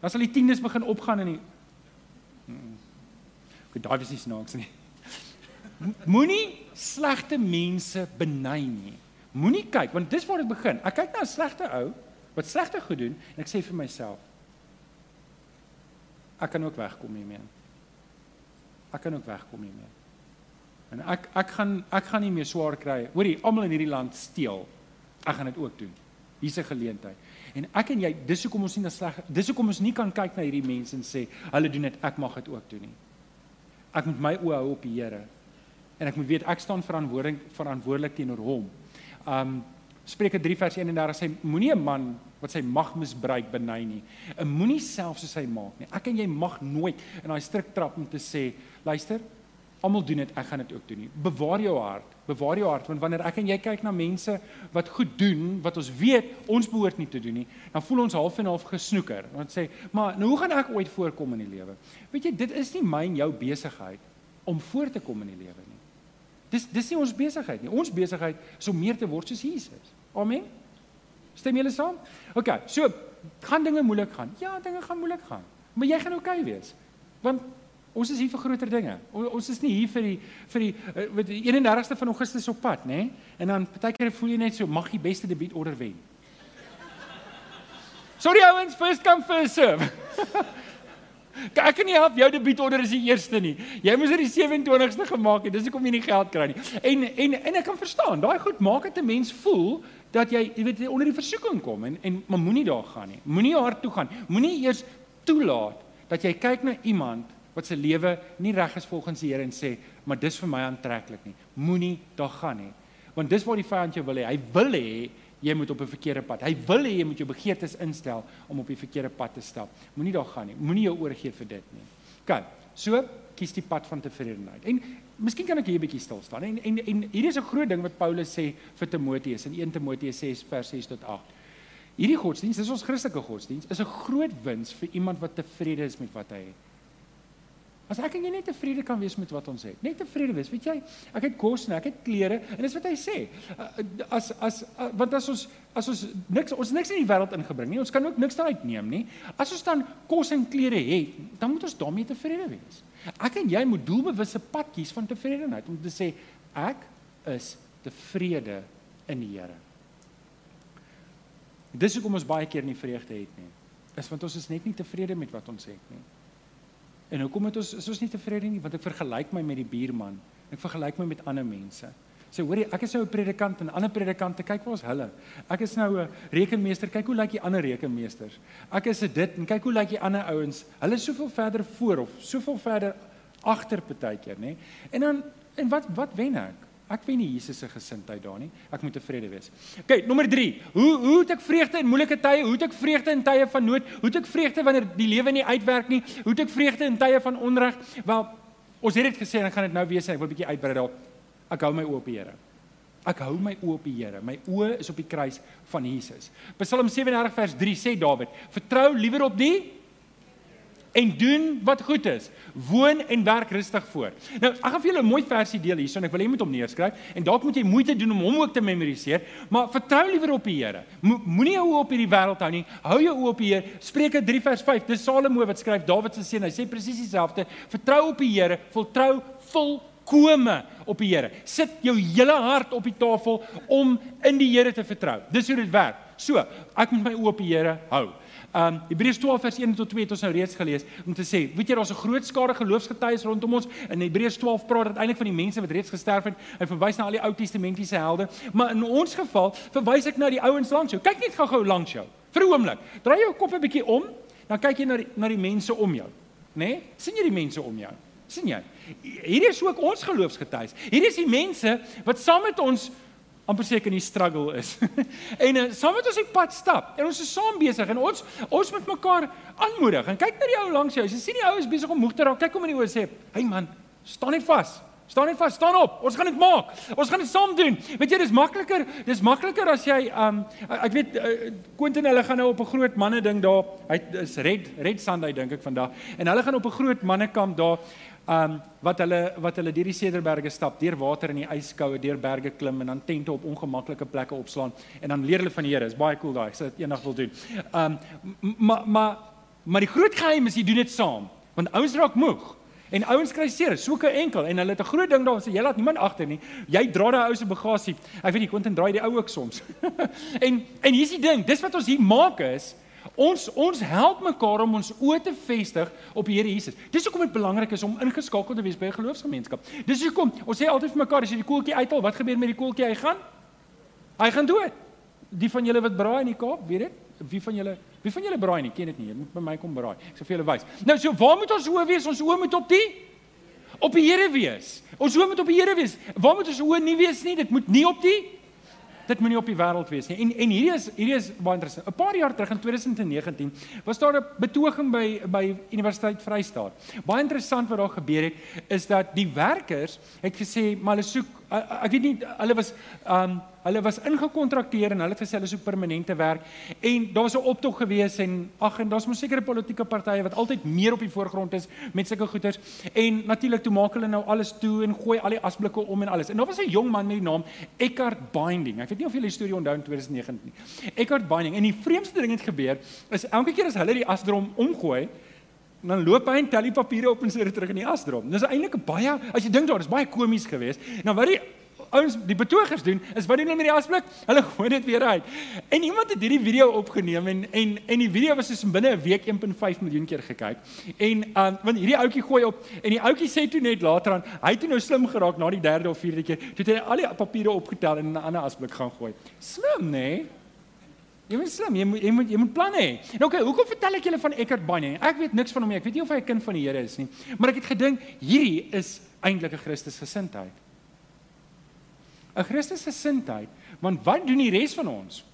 Dan sal die tiendes begin opgaan in die hmm. Goed, daai is nie snaaks nie. Moenie slegte mense beny nie. Moenie kyk want dis waar dit begin. Ek kyk na 'n slegte ou wat slegte goed doen en ek sê vir myself ek kan ook wegkom hiermee. Ek kan ook wegkom hiermee. En ek ek gaan ek gaan nie meer swaar kry. Hoorie, almal in hierdie land steel. Ek gaan dit ook doen. Hier's 'n geleentheid. En ek en jy, dis hoekom ons nie na sleg dis hoekom ons nie kan kyk na hierdie mense en sê hulle doen dit, ek mag dit ook doen nie. Ek moet my oë hou op die Here en ek moet weet ek staan verantwoordelik verantwoordelik teenoor hom. Um Spreuke 3 vers 31 sê moenie 'n man wat sy mag misbruik beny nie. 'n Moenie self soos hy maak nie. Ek en jy mag nooit in daai strik trap om te sê, luister, almal doen dit, ek gaan dit ook doen nie. Bewaar jou hart. Bewaar jou hart want wanneer ek en jy kyk na mense wat goed doen wat ons weet ons behoort nie te doen nie, dan voel ons half en half gesnoeker. Want sê, maar nou hoe gaan ek ooit voorkom in die lewe? Weet jy, dit is nie my en jou besigheid om voor te kom in die lewe nie. Dis dis nie ons besigheid nie. Ons besigheid is om meer te word soos Jesus. Amen. Stem julle saam? OK, so gaan dinge moeilik gaan. Ja, dinge gaan moeilik gaan. Maar jy gaan oukei okay wees. Want ons is hier vir groter dinge. Ons is nie hier vir die vir die uh, wat die 31ste van Augustus op pad, nê? Nee? En dan partykeer voel jy net so mag die beste debuut order wen. Sorry ouens, first come first serve. Ek kan nie help jou debietorder is die eerste nie. Jy moes dit die 27ste gemaak het. Dis hoekom jy nie geld kry nie. En en en ek kan verstaan. Daai goed maak dit 'n mens voel dat jy jy weet onder die versoeking kom en en maar moenie daar gaan nie. Moenie hard toe gaan. Moenie eers toelaat dat jy kyk na iemand wat se lewe nie reg is volgens die Here en sê, "Maar dis vir my aantreklik nie." Moenie daar gaan nie. Want dis wat die vyand jou wil hê. Hy wil hê jy moet op 'n verkeerde pad. Hy wil hê jy moet jou begeertes instel om op die verkeerde pad te stap. Moenie daar gaan nie. Moenie jou oorgee vir dit nie. Kan. So kies die pad van tevredenheid. En miskien kan ek hier 'n bietjie stil staan. En en en hier is 'n groot ding wat Paulus sê vir Timoteus in 1 Timoteus 6 vers 6 tot 8. Hierdie godsdiens, dis ons Christelike godsdiens, is 'n groot wins vir iemand wat tevrede is met wat hy het. As ek en jy net tevrede kan wees met wat ons het. Net tevrede wees, weet jy? Ek het kos en ek het klere en dis wat hy sê. Uh, as as uh, want as ons as ons niks ons niks in die wêreld ingebring nie, ons kan ook niks daaruit neem nie. As ons dan kos en klere het, dan moet ons daarmee tevrede wees. Ek en jy moet doelbewusse pad kies van tevredenheid om te sê ek is tevrede in die Here. Dis hoekom ons baie keer nie vreugde het nie. Is want ons is net nie tevrede met wat ons het nie. En hoekom het ons is ons nie tevrede nie want ek vergelyk my met die buurman. Ek vergelyk my met ander mense. Sê hoorie, ek is nou 'n predikant en ander predikante kyk waar ons hulle. Ek is nou 'n rekenmeester, kyk hoe lyk die ander rekenmeesters. Ek is 'n dit en kyk hoe lyk die ander ouens. Hulle is soveel verder voor of soveel verder agter partykeer, nê? En dan en wat wat wen ek? Ek wen nie Jesus se gesindheid daar nie. Ek moet tevrede wees. OK, nommer 3. Hoe hoe het ek vreugde in moeilike tye? Hoe het ek vreugde in tye van nood? Hoe het ek vreugde wanneer die lewe nie uitwerk nie? Hoe het ek vreugde in tye van onreg? Wel, ons het dit gesê en ek gaan dit nou weer sê. Ek wil 'n bietjie uitbrei daar. Ek hou my oë op die Here. Ek hou my oë op die Here. My oë is op die kruis van Jesus. Psalm 37 vers 3 sê Dawid: "Vertrou liewer op die en doen wat goed is. Woon en werk rustig voort. Nou, ek gaan vir julle 'n mooi versie deel hierso en ek wil hê jy moet hom neerskryf en dalk moet jy moeite doen om hom ook te memoriseer, maar vertrou liewer op die Here. Moenie jou oë op hierdie wêreld hou nie. Hou jou oë op die Here. Spreuke 3 vers 5. Dis Salomo wat skryf, Dawid se seun. Hy sê presies dieselfde. Vertrou op die Here, voltrou vol kome op die Here. Sit jou hele hart op die tafel om in die Here te vertrou. Dis hoe dit werk. So, ek moet my oë op die Here hou. Um Hebreërs 12 vers 1 tot 2 het ons nou reeds gelees om te sê, weet jy daar's 'n groot skare geloofsgetuies rondom ons. In Hebreërs 12 praat dit eintlik van die mense wat reeds gesterf het. Hy verwys na al die Ou Testamentiese helde, maar in ons geval verwys ek na die ouens langs jou. Kyk net gou-gou langs jou. Vir 'n oomblik. Draai jou kop 'n bietjie om, dan kyk jy na die, na die mense om jou. Né? Nee? sien jy die mense om jou? sien jy? Hier is ook ons geloofsgetuies. Hier is die mense wat saam met ons amper seker nie struggle is. en uh, saam met ons op pad stap en ons is saam besig en ons ons moet mekaar aanmoedig. En kyk na die ou langs jou. Jy sien die ou is besig om moeg te raak, kyk hom in die oë sê, "Hey man, staan net vas. Staan net vas, staan op. Ons gaan dit maak. Ons gaan dit saam doen. Weet jy, dis makliker. Dis makliker as jy um ek weet uh, Quentin hulle gaan nou op 'n groot manne ding daar. Hy is Red Red Sunday dink ek vandag. En hulle gaan op 'n groot mannekamp daar um wat hulle wat hulle deur die Cederberge stap, deur water in die yskoue, deur berge klim en dan tente op ongemaklike plekke opslaan en dan leer hulle van die Here. Is baie cool daai. Ek sal dit eendag wil doen. Um maar maar maar die groot geheim is jy doen dit saam. Want ouens raak moeg. En ouens kry seer, soek 'n enkel en hulle het 'n groot ding daar sê jy laat niemand agter nie. Jy dra daai ou se bagasie. Ek weet kon dit draai die ou ook soms. en en hier's die ding, dis wat ons hier maak is ons ons help mekaar om ons oë te vestig op die Here Jesus. Dis hoekom dit belangrik is om ingeskakel te wees by 'n geloofsgemeenskap. Dis hoekom ons sê altyd vir mekaar as jy die koeltjie uithaal, wat gebeur met die koeltjie? Hy gaan hy gaan dood. Die van julle wat braai in die Kaap, weet dit? Wie van julle Wie van julle braai nie? Ken dit nie. Jy moet by my kom braai. Ek sal vir julle wys. Nou, so waar moet ons oë wees? Ons oë moet op die op die Here wees. Ons oë moet op die Here wees. Waar moet ons oë nie wees nie? Dit moet nie op die dit moenie op die wêreld wees nie. En en hierdie is hierdie is baie interessant. 'n Paar jaar terug in 2019 was daar 'n betoging by by Universiteit Vrystaat. Baie interessant wat daar gebeur het is dat die werkers het gesê maar hulle soek ek weet nie hulle was um hulle was ingekontrakteer en hulle het gesê hulle soek permanente werk. En daar was 'n optog gewees en ag en daar's mos sekere politieke partye wat altyd meer op die voorgrond is met sulke goeters en natuurlik toe maak hulle nou alles toe en gooi al die asblikke om en alles. En daar was 'n jong man met die naam Eckhart Binding. Ek weet nie of julle die storie onthou in 2019 nie. Eckhart Binding. En die vreemdste ding het gebeur is elke keer as hulle die asdrom omgooi dan loop hy en tel die papiere op en sit dit terug in die asdrom. Dis eintlik 'n baie as jy dink daar is baie komies geweest. Nou wat die ouens die betogers doen is wat doen hulle met die asblik? Hulle gooi dit weer uit. En iemand het hierdie video opgeneem en en en die video was soos binne 'n week 1.5 miljoen keer gekyk. En um want hierdie ouetjie gooi op en die ouetjie sê toe net later aan, hy het nou slim geraak na die derde of vierde keer. Toe het hy al die papiere opgetel en in 'n ander asblik gaan gooi. Slim, né? Nee? Jy moet slim, jy moet jy moet jy moet planne hê. Nou okay, hoekom vertel ek julle van Eckhart Tolle? Ek weet niks van hom nie. Ek weet nie of hy 'n kind van die Here is nie. Maar ek het gedink hierdie is eintlik 'n Christusgesindheid. 'n Christusgesindheid, want wat doen die res van ons?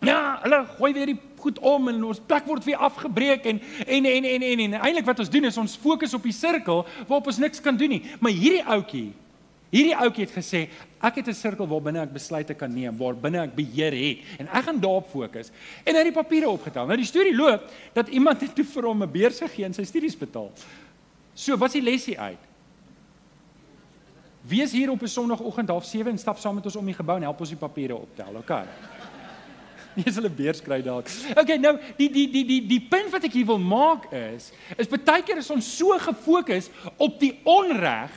Ja, hulle gooi weer die goed om en ons plek word weer afgebreek en en en en en, en. eintlik wat ons doen is ons fokus op die sirkel waarop ons niks kan doen nie. Maar hierdie ouetjie Hierdie ouetjie het gesê, ek het 'n sirkel waar binne ek besluite kan neem, waar binne ek beheer het en ek gaan daarop fokus. En hy het die papiere opgetel. Nou die storie loop dat iemand het toe vir hom 'n beurs gegee en sy studies betaal. So, wat is die lesie uit? Wie is hier op 'n Sondagoggend half 7 en stap saam met ons om die gebou en help ons die papiere optel, okay? Nie is hulle beurs kry dalk. Okay, nou die die die die die punt wat ek hier wil maak is, is baie keer is ons so gefokus op die onreg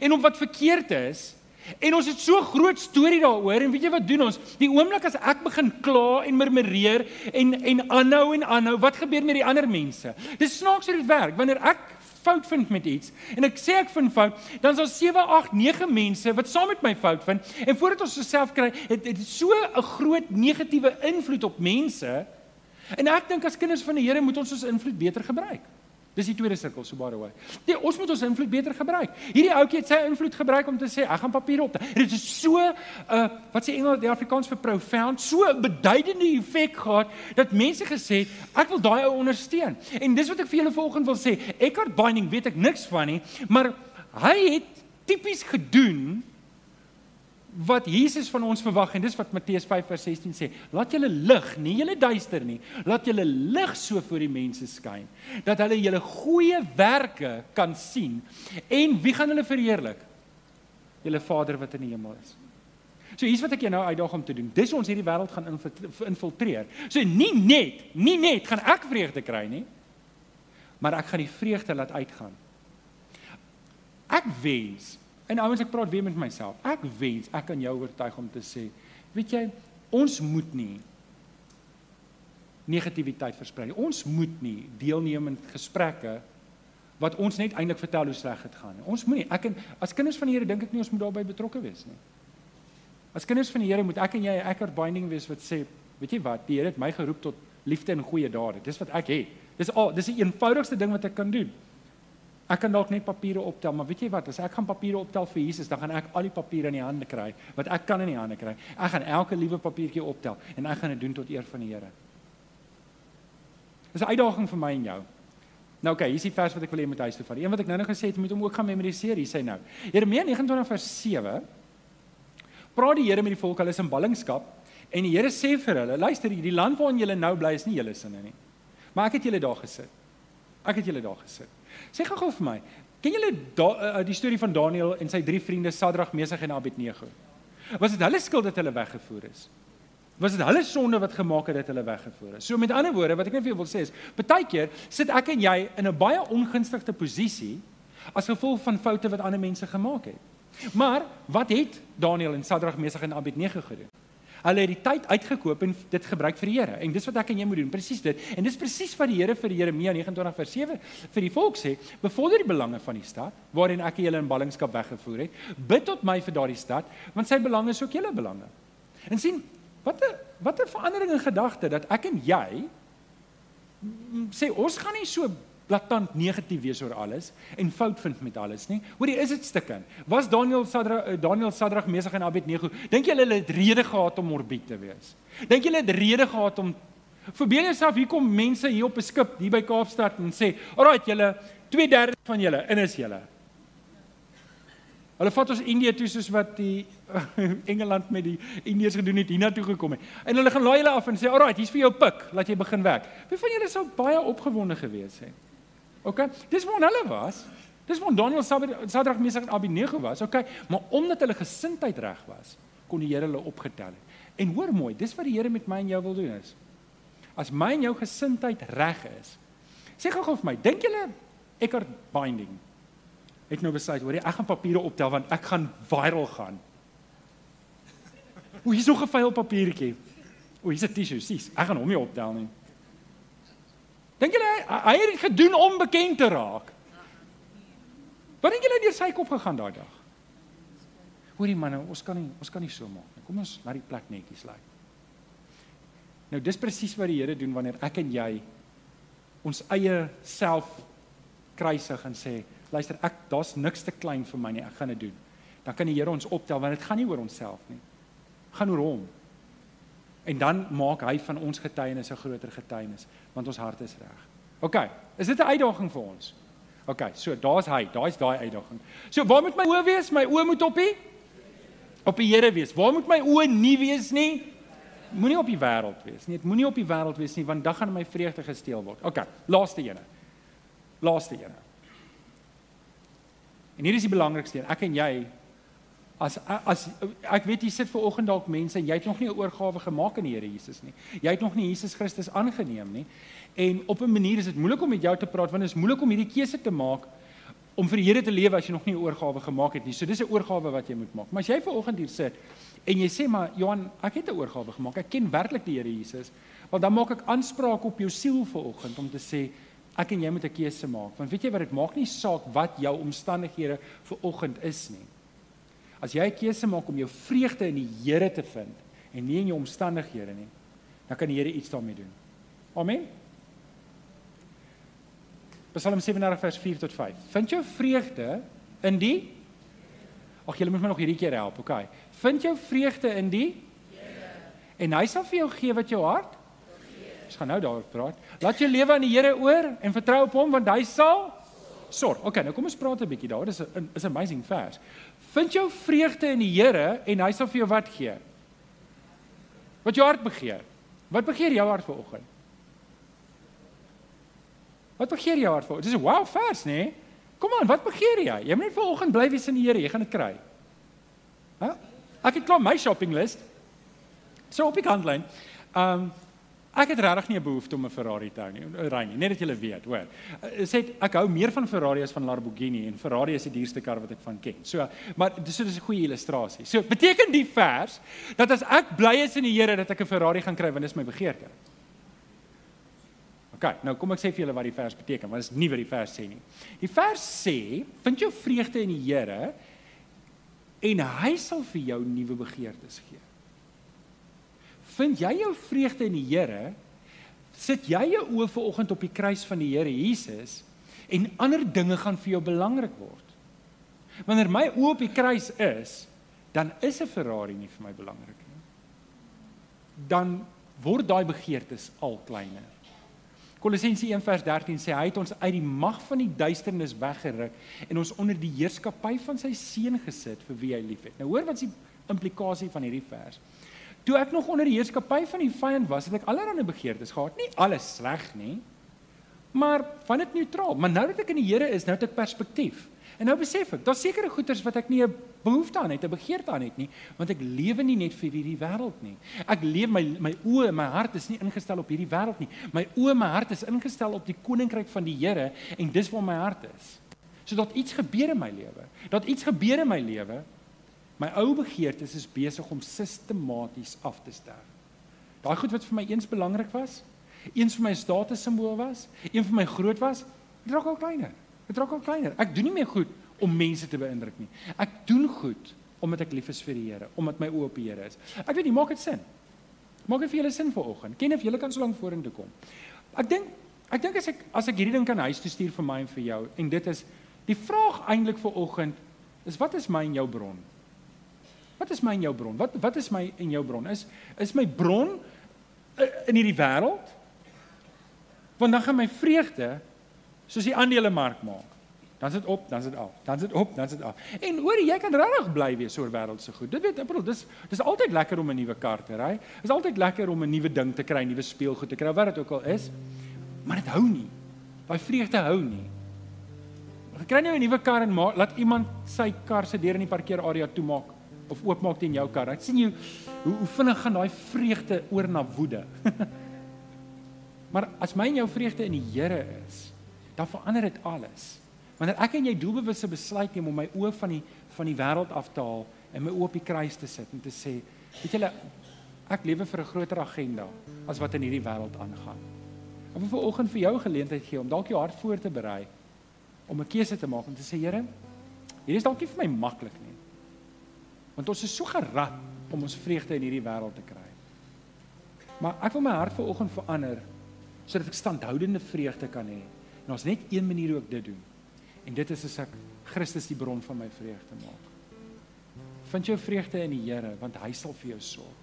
en op wat verkeerd is. En ons het so groot storie daaroor en weet jy wat doen ons? Die oomblik as ek begin kla en murmureer en en aanhou en aanhou, wat gebeur met die ander mense? Dis snaaks hoe dit werk. Wanneer ek fout vind met iets en ek sê ek vind fout, dan is daar 7, 8, 9 mense wat saam met my fout vind en voordat ons osself kry, het dit so 'n groot negatiewe invloed op mense. En ek dink as kinders van die Here moet ons ons invloed beter gebruik. Dis die tweede sirkel so baie hoor. Nee, ons moet ons invloed beter gebruik. Hierdie ouetjie het sy invloed gebruik om te sê ek gaan papiere op. Dit is so uh wat sê Engels die Afrikaans vir profound, so 'n beduidende effek gehad dat mense gesê het ek wil daai ou ondersteun. En dis wat ek vir julle vanoggend wil sê. Eckhart Binding weet ek niks van nie, maar hy het tipies gedoen wat Jesus van ons verwag en dis wat Matteus 5:16 sê. Laat julle lig, nie julle duister nie. Laat julle lig so voor die mense skyn dat hulle julle goeie werke kan sien. En wie gaan hulle verheerlik? Julle Vader wat in die hemel is. So hier's wat ek jou nou uitdaag om te doen. Dis ons hierdie wêreld gaan infiltreer. So nie net, nie net gaan ek vreugde kry nie, maar ek gaan die vreugde laat uitgaan. Ek wens En ouens, ek praat weer met myself. Ek wens ek kan jou oortuig om te sê, weet jy, ons moet nie negativiteit versprei. Ons moet nie deelneem in gesprekke wat ons net eintlik vertel hoe sleg dit gaan nie. Ons moenie ek en as kinders van die Here dink ek nie ons moet daarbey betrokke wees nie. As kinders van die Here moet ek en jy 'n ekker binding wees wat sê, weet jy wat, die Here het my geroep tot liefde en goeie dade. Dis wat ek het. Dis al dis die eenvoudigste ding wat ek kan doen. Ek kan dalk net papiere optel, maar weet jy wat? As ek gaan papiere optel vir Jesus, dan gaan ek al die papiere in die hande kry wat ek kan in die hande kry. Ek gaan elke liewe papiertjie optel en ek gaan dit doen tot eer van die Here. Dis 'n uitdaging vir my en jou. Nou okay, hier is die vers wat ek wil hê met huis toe vat. Een wat ek nou-nou gesê het, moet hom ook gaan memoriseer, hier sê nou. Jeremia 29 vers 7. Praat die Here met die volk, hulle is in ballingskap en die Here sê vir hulle, luister, die land waarin julle nou bly is nie julle sinne nie. Maar ek het julle daar gesit. Ek het julle daar gesit. Sê gou-gou vir my, ken julle uh, die storie van Daniël en sy drie vriende Sadrag, Mesach en Abednego? Was dit hulle skuld dat hulle weggevoer is? Was dit hulle sonde wat gemaak het dat hulle weggevoer is? So met ander woorde, wat ek net vir jou wil sê is, baie keer sit ek en jy in 'n baie ongunstige posisie as gevolg van foute wat ander mense gemaak het. Maar wat het Daniël en Sadrag, Mesach en Abednego gedoen? Hulle het die tyd uitgekoop en dit gebruik vir die Here. En dis wat ek en jy moet doen, presies dit. En dis presies wat die Here vir Jeremia 29 vers 7 vir die volk sê: "Bevorder die belange van die stad waarin ek julle in ballingskap weggevoer het. Bid tot my vir daardie stad, want sy belange is ook julle belange." En sien, wat 'n wat 'n verandering in gedagte dat ek en jy sê ons gaan nie so blaatant negatief wees oor alles en fout vind met alles nie. Hoorie, is dit stikken? Was Daniel Sadra eh, Daniel Sadrag Mesach en Abednego? Dink jy hulle het rede gehad om morbied te wees? Dink jy hulle het rede gehad om Verbeel jouself hier kom mense hier op 'n skip hier by Kaapstad en sê, "Alraai, julle 2/3 van julle in is julle." Hulle vat ons Indië toe soos wat die Engeland met die Indiërs gedoen het hiernatoe gekom het. En hulle gaan laai hulle af en sê, "Alraai, hier's vir jou pik, laat jy begin werk." Wie van julle sou baie opgewonde gewees het? OK. Dis waar hulle was. Dis waar Daniel Sadrag Mesach en Abednego was. OK. Maar omdat hulle gesindheid reg was, kon die Here hulle opgetel het. En hoor mooi, dis wat die Here met my en jou wil doen is. As my en jou gesindheid reg is. Sê gou vir my, dink julle Eckhart Binding het nou besluit, hoor jy, ek gaan papiere optel want ek gaan viral gaan. O, hier's nog 'n vuil papiertjie. O, hier's 'n tissue, sies. Ek gaan hom nie optel nie. Dink julle hy het dit gedoen om bekend te raak? Wat dink julle deur sy kop gegaan daai dag? Hoorie manne, ons kan nie ons kan nie so maak nie. Kom ons laat die plek netjies lyk. Nou dis presies wat die Here doen wanneer ek en jy ons eie self kruisig en sê, luister, ek daar's niks te klein vir my nie, ek gaan dit doen. Dan kan die Here ons optel want dit gaan nie oor onsself nie. Gaan oor hom. En dan maak hy van ons getuienis 'n groter getuienis want ons hart is reg. OK, is dit 'n uitdaging vir ons? OK, so daar's hy, daai's daai uitdaging. So waar moet my oë wees? My oë moet op die op die Here wees. Waar moet my oë nie wees nie? Moenie op die wêreld wees nie. Dit moenie op die wêreld wees nie want dan gaan my vreugde gesteel word. OK, laaste ene. Laaste ene. En hier is die belangrikste een. Ek en jy As as ek weet jy sit ver oggend dalk mense en jy het nog nie 'n oorgawe gemaak aan die Here Jesus nie. Jy het nog nie Jesus Christus aangeneem nie. En op 'n manier is dit moeilik om met jou te praat want dit is moeilik om hierdie keuse te maak om vir die Here te lewe as jy nog nie 'n oorgawe gemaak het nie. So dis 'n oorgawe wat jy moet maak. Maar as jy ver oggend hier sit en jy sê maar Johan, ek het 'n oorgawe gemaak. Ek ken werklik die Here Jesus. Want dan maak ek aanspraak op jou siel ver oggend om te sê ek en jy moet 'n keuse maak. Want weet jy wat dit maak nie saak wat jou omstandighede ver oggend is nie. As jy 'n keuse maak om jou vreugde in die Here te vind en nie in jou omstandighede nie, dan kan die Here iets daarmee doen. Amen. Psalm 37 vers 4 tot 5. Vind jou vreugde in die Ag, julle moet my nog hierdie keer help, okay? Vind jou vreugde in die Here. En hy sal vir jou gee wat jou hart Ons gaan nou daaroor praat. Laat jou lewe aan die Here oor en vertrou op hom want hy sal sorg. Okay, nou kom ons praat 'n bietjie daar. Dis 'n is amazing vers. Vind jou vreugde in die Here en hy sal vir jou wat gee? Wat jou hart begeer. Wat begeer jou hart vanoggend? Wat begeer jou hart vanoggend? Dis 'n wow vers, nê? Nee? Kom aan, wat begeer jy? Jy moet net vanoggend bly wees in die Here, jy gaan dit kry. Hæ? Ek het klaar my shopping list. So op die kantlyn. Um Ek het regtig nie 'n behoefte om 'n Ferrari te hou nie. Ry nie, net dat jy weet, hoor. Eh, sê ek hou meer van Ferrari as van Lamborghini en Ferrari is die duurste kar wat ek van ken. So, maar dis so 'n goeie illustrasie. So, beteken die vers dat as ek bly is in die Here dat ek 'n Ferrari gaan kry want dis my begeerte. OK, nou kom ek sê vir julle wat die vers beteken, want dit is nie wat die vers sê nie. Die vers sê, vind jou vreugde in die Here en hy sal vir jou nuwe begeertes gee vind jy jou vreugde in die Here, sit jy jou oë ver oggend op die kruis van die Here Jesus en ander dinge gaan vir jou belangrik word. Wanneer my oë op die kruis is, dan is 'n Ferrari nie vir my belangrik nie. Dan word daai begeertes al kleiner. Kolossense 1:13 sê hy het ons uit die mag van die duisternis weggeruk en ons onder die heerskappy van sy seun gesit vir wie hy liefhet. Nou hoor wat is die implikasie van hierdie vers? Toe ek nog onder die heerskappy van die vyand was, het ek allerlei begeertes gehad. Nie alles sleg nie, maar van dit neutraal. Maar nou dat ek in die Here is, nou het ek perspektief. En nou besef ek, daar's sekere goeders wat ek nie 'n behoefte aan het, 'n begeerte aan het nie, want ek lewe nie net vir hierdie wêreld nie. Ek leef my my oë, my hart is nie ingestel op hierdie wêreld nie. My oë, my hart is ingestel op die koninkryk van die Here en dis waar my hart is. So dat iets gebeur in my lewe. Dat iets gebeur in my lewe. My ou begeertes is besig om sistematies af te sterf. Daai goed wat vir my eens belangrik was, eens vir my status simbool was, een vir my groot was, dit raak al kleiner. Dit raak al kleiner. Ek doen nie meer goed om mense te beïndruk nie. Ek doen goed omdat ek lief is vir die Here, omdat my oë op die Here is. Ek weet nie, maak dit sin. Maak dit vir julle sin vanoggend. Ken of julle kan so lank vorentoe kom. Ek dink ek dink as ek as ek hierdie ding kan huis toe stuur vir my en vir jou en dit is die vraag eintlik vir oggend is wat is my en jou bron? Wat is my en jou bron? Wat wat is my en jou bron? Is is my bron eh, in hierdie wêreld? Want dan gaan my vreugde soos die aandelemark maak. Dan sit op, dan sit af. Dan sit op, dan sit af. En hoor jy kan regtig bly wees oor wêreldse goed. Dit weet ek bedoel, dis dis altyd lekker om 'n nuwe kar te ry. Dis altyd lekker om 'n nuwe ding te kry, nuwe speelgoed te kry, wat dit ook al is. Maar dit hou nie. Daai vreugde hou nie. Jy kry nou 'n nuwe kar en laat iemand sy kar se deur in die parkeerarea toemaak of oopmaak teen jou kar. Ek sien jy hoe hoe vinnig gaan daai vreugde oor na woede. maar as my en jou vreugde in die Here is, dan verander dit alles. Wanneer ek en jy doelbewuste besluit neem om my oë van die van die wêreld af te haal en my oë op die kruis te sit en te sê, weet julle, ek lewe vir 'n groter agenda as wat in hierdie wêreld aangaan. Ek wil vir oggend vir jou geleentheid gee om dalk jou hart voor te berei om 'n keuse te maak om te sê, Here, hier is dalk nie vir my maklik nie. Want ons is so gerad om ons vreugde in hierdie wêreld te kry. Maar ek wil my hart vir oggend verander sodat ek standhoudende vreugde kan hê En ons net een manier hoe ek dit doen. En dit is as ek Christus die bron van my vreugde maak. Vind jou vreugde in die Here want hy sal vir jou sorg.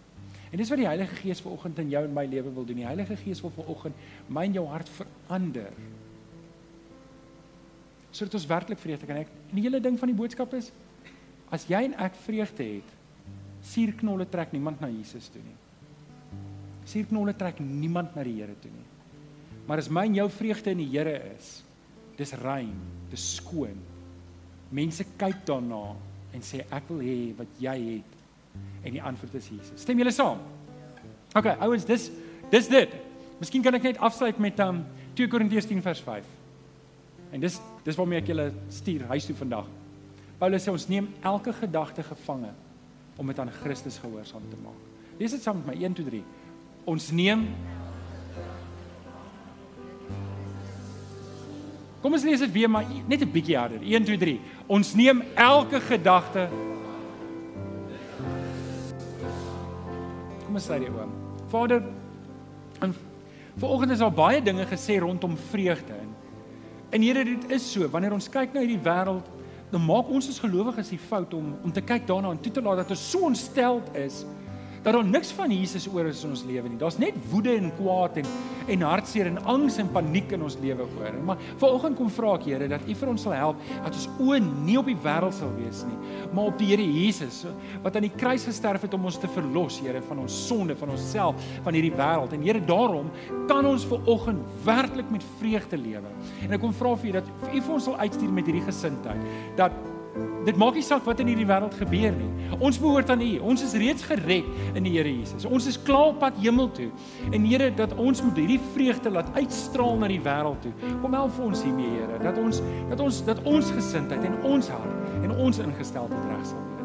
En dis wat die Heilige Gees vanoggend in jou en my lewe wil doen. Die Heilige Gees wil vanoggend my en jou hart verander. Sodat ons werklik vreugde kan hê. En die hele ding van die boodskap is as jy en ek vreugde het, suurknolle trek niemand na Jesus toe nie. Suurknolle trek niemand na die Here toe nie. Maar as my en jou vreugde in die Here is, dis rein, dis skoon. Mense kyk daarna en sê ek wil hê wat jy het. En die antwoord is Jesus. Stem julle saam? OK, ouens, dis dis dit. Miskien kan ek net afsluit met um 2 Korintiërs 10 vers 5. En dis dis waarmee ek julle stuur huis toe vandag. Paulus sê ons neem elke gedagte gevange om dit aan Christus gehoorsaam te maak. Lees dit saam met my 1 2 3. Ons neem Kom ons lees dit weer maar net 'n bietjie harder. 1 2 3. Ons neem elke gedagte Kom ons sê dit oom. Vader, en vanoggend is daar baie dinge gesê rondom vreugde en en Here dit is so wanneer ons kyk na hierdie wêreld dan maak ons as gelowiges die fout om om te kyk daarna en toe te laat dat ons so ontsteld is dat daar niks van Jesus oor is in ons lewe nie. Daar's net woede en kwaad en en hartseer en angs en paniek in ons lewe oor. Maar vanoggend kom vra ek Here dat U vir ons sal help dat ons oë nie op die wêreld sal wees nie, maar op die Here Jesus wat aan die kruis gesterf het om ons te verlos, Here, van ons sonde, van onsself, van hierdie wêreld. En Here, daarom kan ons vanoggend werklik met vreugde lewe. En ek kom vra vir U dat U vir ons sal uitstuur met hierdie gesindheid dat Dit maak nie saak wat in hierdie wêreld gebeur nie. Ons behoort aan U. Ons is reeds gered in die Here Jesus. Ons is klaar op pad hemel toe. En Here, dat ons moet hierdie vreugde laat uitstraal na die wêreld toe. Kom help vir ons hiermee, Here, dat ons dat ons dat ons gesindheid en ons hart en ons ingesteldheid reg sal wees.